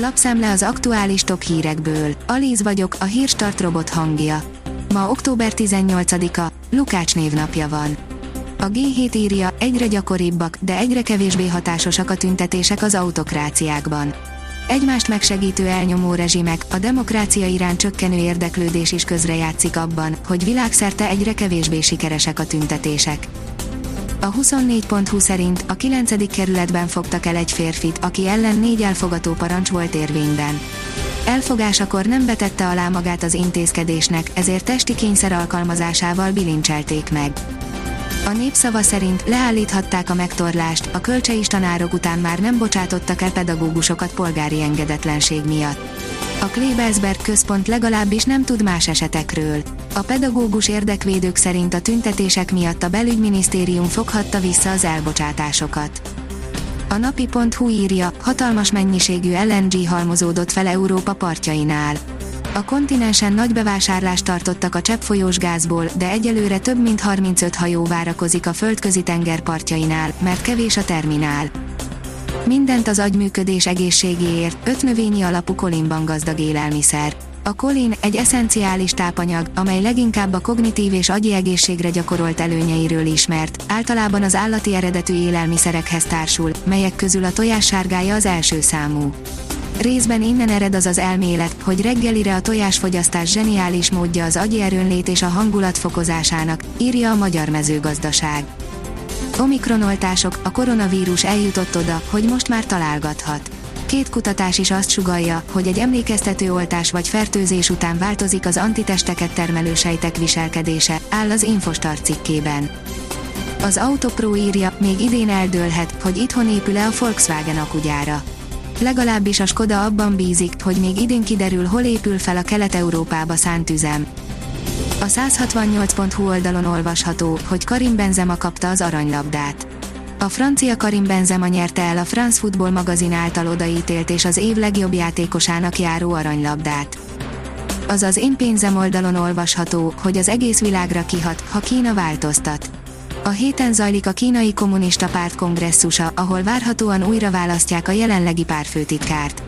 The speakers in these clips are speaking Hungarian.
Lapszemle az aktuális top hírekből. Alíz vagyok, a hírstart robot hangja. Ma október 18-a, Lukács névnapja van. A G7 írja, egyre gyakoribbak, de egyre kevésbé hatásosak a tüntetések az autokráciákban. Egymást megsegítő elnyomó rezsimek, a demokrácia iránt csökkenő érdeklődés is közrejátszik abban, hogy világszerte egyre kevésbé sikeresek a tüntetések. A 24.20 szerint a 9. kerületben fogtak el egy férfit, aki ellen négy elfogató parancs volt érvényben. Elfogásakor nem vetette alá magát az intézkedésnek, ezért testi kényszer alkalmazásával bilincselték meg. A népszava szerint leállíthatták a megtorlást, a kölcsei tanárok után már nem bocsátottak el pedagógusokat polgári engedetlenség miatt. A Klebelsberg központ legalábbis nem tud más esetekről. A pedagógus érdekvédők szerint a tüntetések miatt a belügyminisztérium foghatta vissza az elbocsátásokat. A napi.hu írja, hatalmas mennyiségű LNG halmozódott fel Európa partjainál. A kontinensen nagy bevásárlást tartottak a cseppfolyós gázból, de egyelőre több mint 35 hajó várakozik a földközi tenger partjainál, mert kevés a terminál. Mindent az agyműködés egészségéért, öt növényi alapú kolinban gazdag élelmiszer. A kolin egy eszenciális tápanyag, amely leginkább a kognitív és agyi egészségre gyakorolt előnyeiről ismert, általában az állati eredetű élelmiszerekhez társul, melyek közül a tojássárgája az első számú. Részben innen ered az az elmélet, hogy reggelire a tojásfogyasztás zseniális módja az agyi erőnlét és a hangulat fokozásának, írja a Magyar Mezőgazdaság. Omikronoltások, a koronavírus eljutott oda, hogy most már találgathat. Két kutatás is azt sugalja, hogy egy emlékeztető oltás vagy fertőzés után változik az antitesteket termelő sejtek viselkedése, áll az Infostar cikkében. Az Autopro írja, még idén eldőlhet, hogy itthon épül-e a Volkswagen akugyára legalábbis a Skoda abban bízik, hogy még idén kiderül, hol épül fel a Kelet-Európába szánt üzem. A 168.hu oldalon olvasható, hogy Karim Benzema kapta az aranylabdát. A francia Karim Benzema nyerte el a France Football magazin által odaítélt és az év legjobb játékosának járó aranylabdát. Azaz én pénzem oldalon olvasható, hogy az egész világra kihat, ha Kína változtat. A héten zajlik a kínai kommunista párt kongresszusa, ahol várhatóan újra választják a jelenlegi párfőtitkárt.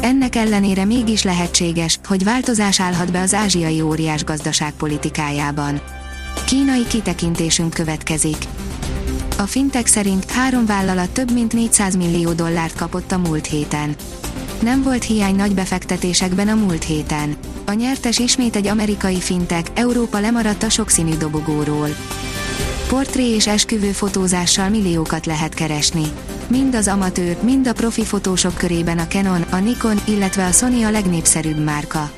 Ennek ellenére mégis lehetséges, hogy változás állhat be az ázsiai óriás gazdaságpolitikájában. Kínai kitekintésünk következik. A fintek szerint három vállalat több mint 400 millió dollárt kapott a múlt héten. Nem volt hiány nagy befektetésekben a múlt héten. A nyertes ismét egy amerikai fintek, Európa lemaradt a sokszínű dobogóról. Portré és esküvő fotózással milliókat lehet keresni. Mind az amatőr, mind a profi fotósok körében a Canon, a Nikon, illetve a Sony a legnépszerűbb márka.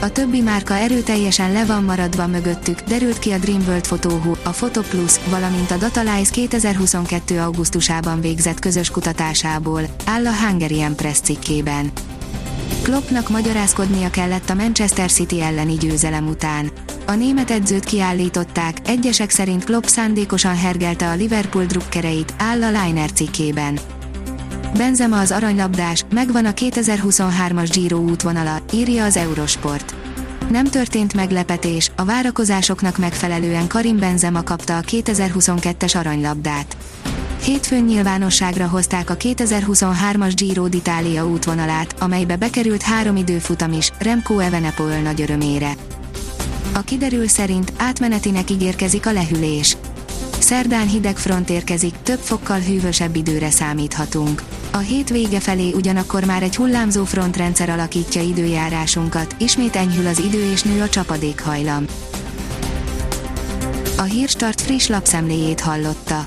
A többi márka erőteljesen le van maradva mögöttük, derült ki a Dreamworld Fotóhu, a Photo Plus, valamint a Datalize 2022. augusztusában végzett közös kutatásából, áll a Hungarian Press cikkében. Kloppnak magyarázkodnia kellett a Manchester City elleni győzelem után. A német edzőt kiállították, egyesek szerint Klopp szándékosan hergelte a Liverpool drukkereit, áll a Liner cikkében. Benzema az aranylabdás, megvan a 2023-as Giro útvonala, írja az Eurosport. Nem történt meglepetés, a várakozásoknak megfelelően Karim Benzema kapta a 2022-es aranylabdát. Hétfőn nyilvánosságra hozták a 2023-as Giro d'Italia útvonalát, amelybe bekerült három időfutam is, Remco Evenepoel nagy örömére. A kiderül szerint átmenetinek ígérkezik a lehűlés. Szerdán hideg front érkezik, több fokkal hűvösebb időre számíthatunk. A hét vége felé ugyanakkor már egy hullámzó frontrendszer alakítja időjárásunkat, ismét enyhül az idő és nő a csapadékhajlam. A Hírstart friss lapszemléjét hallotta.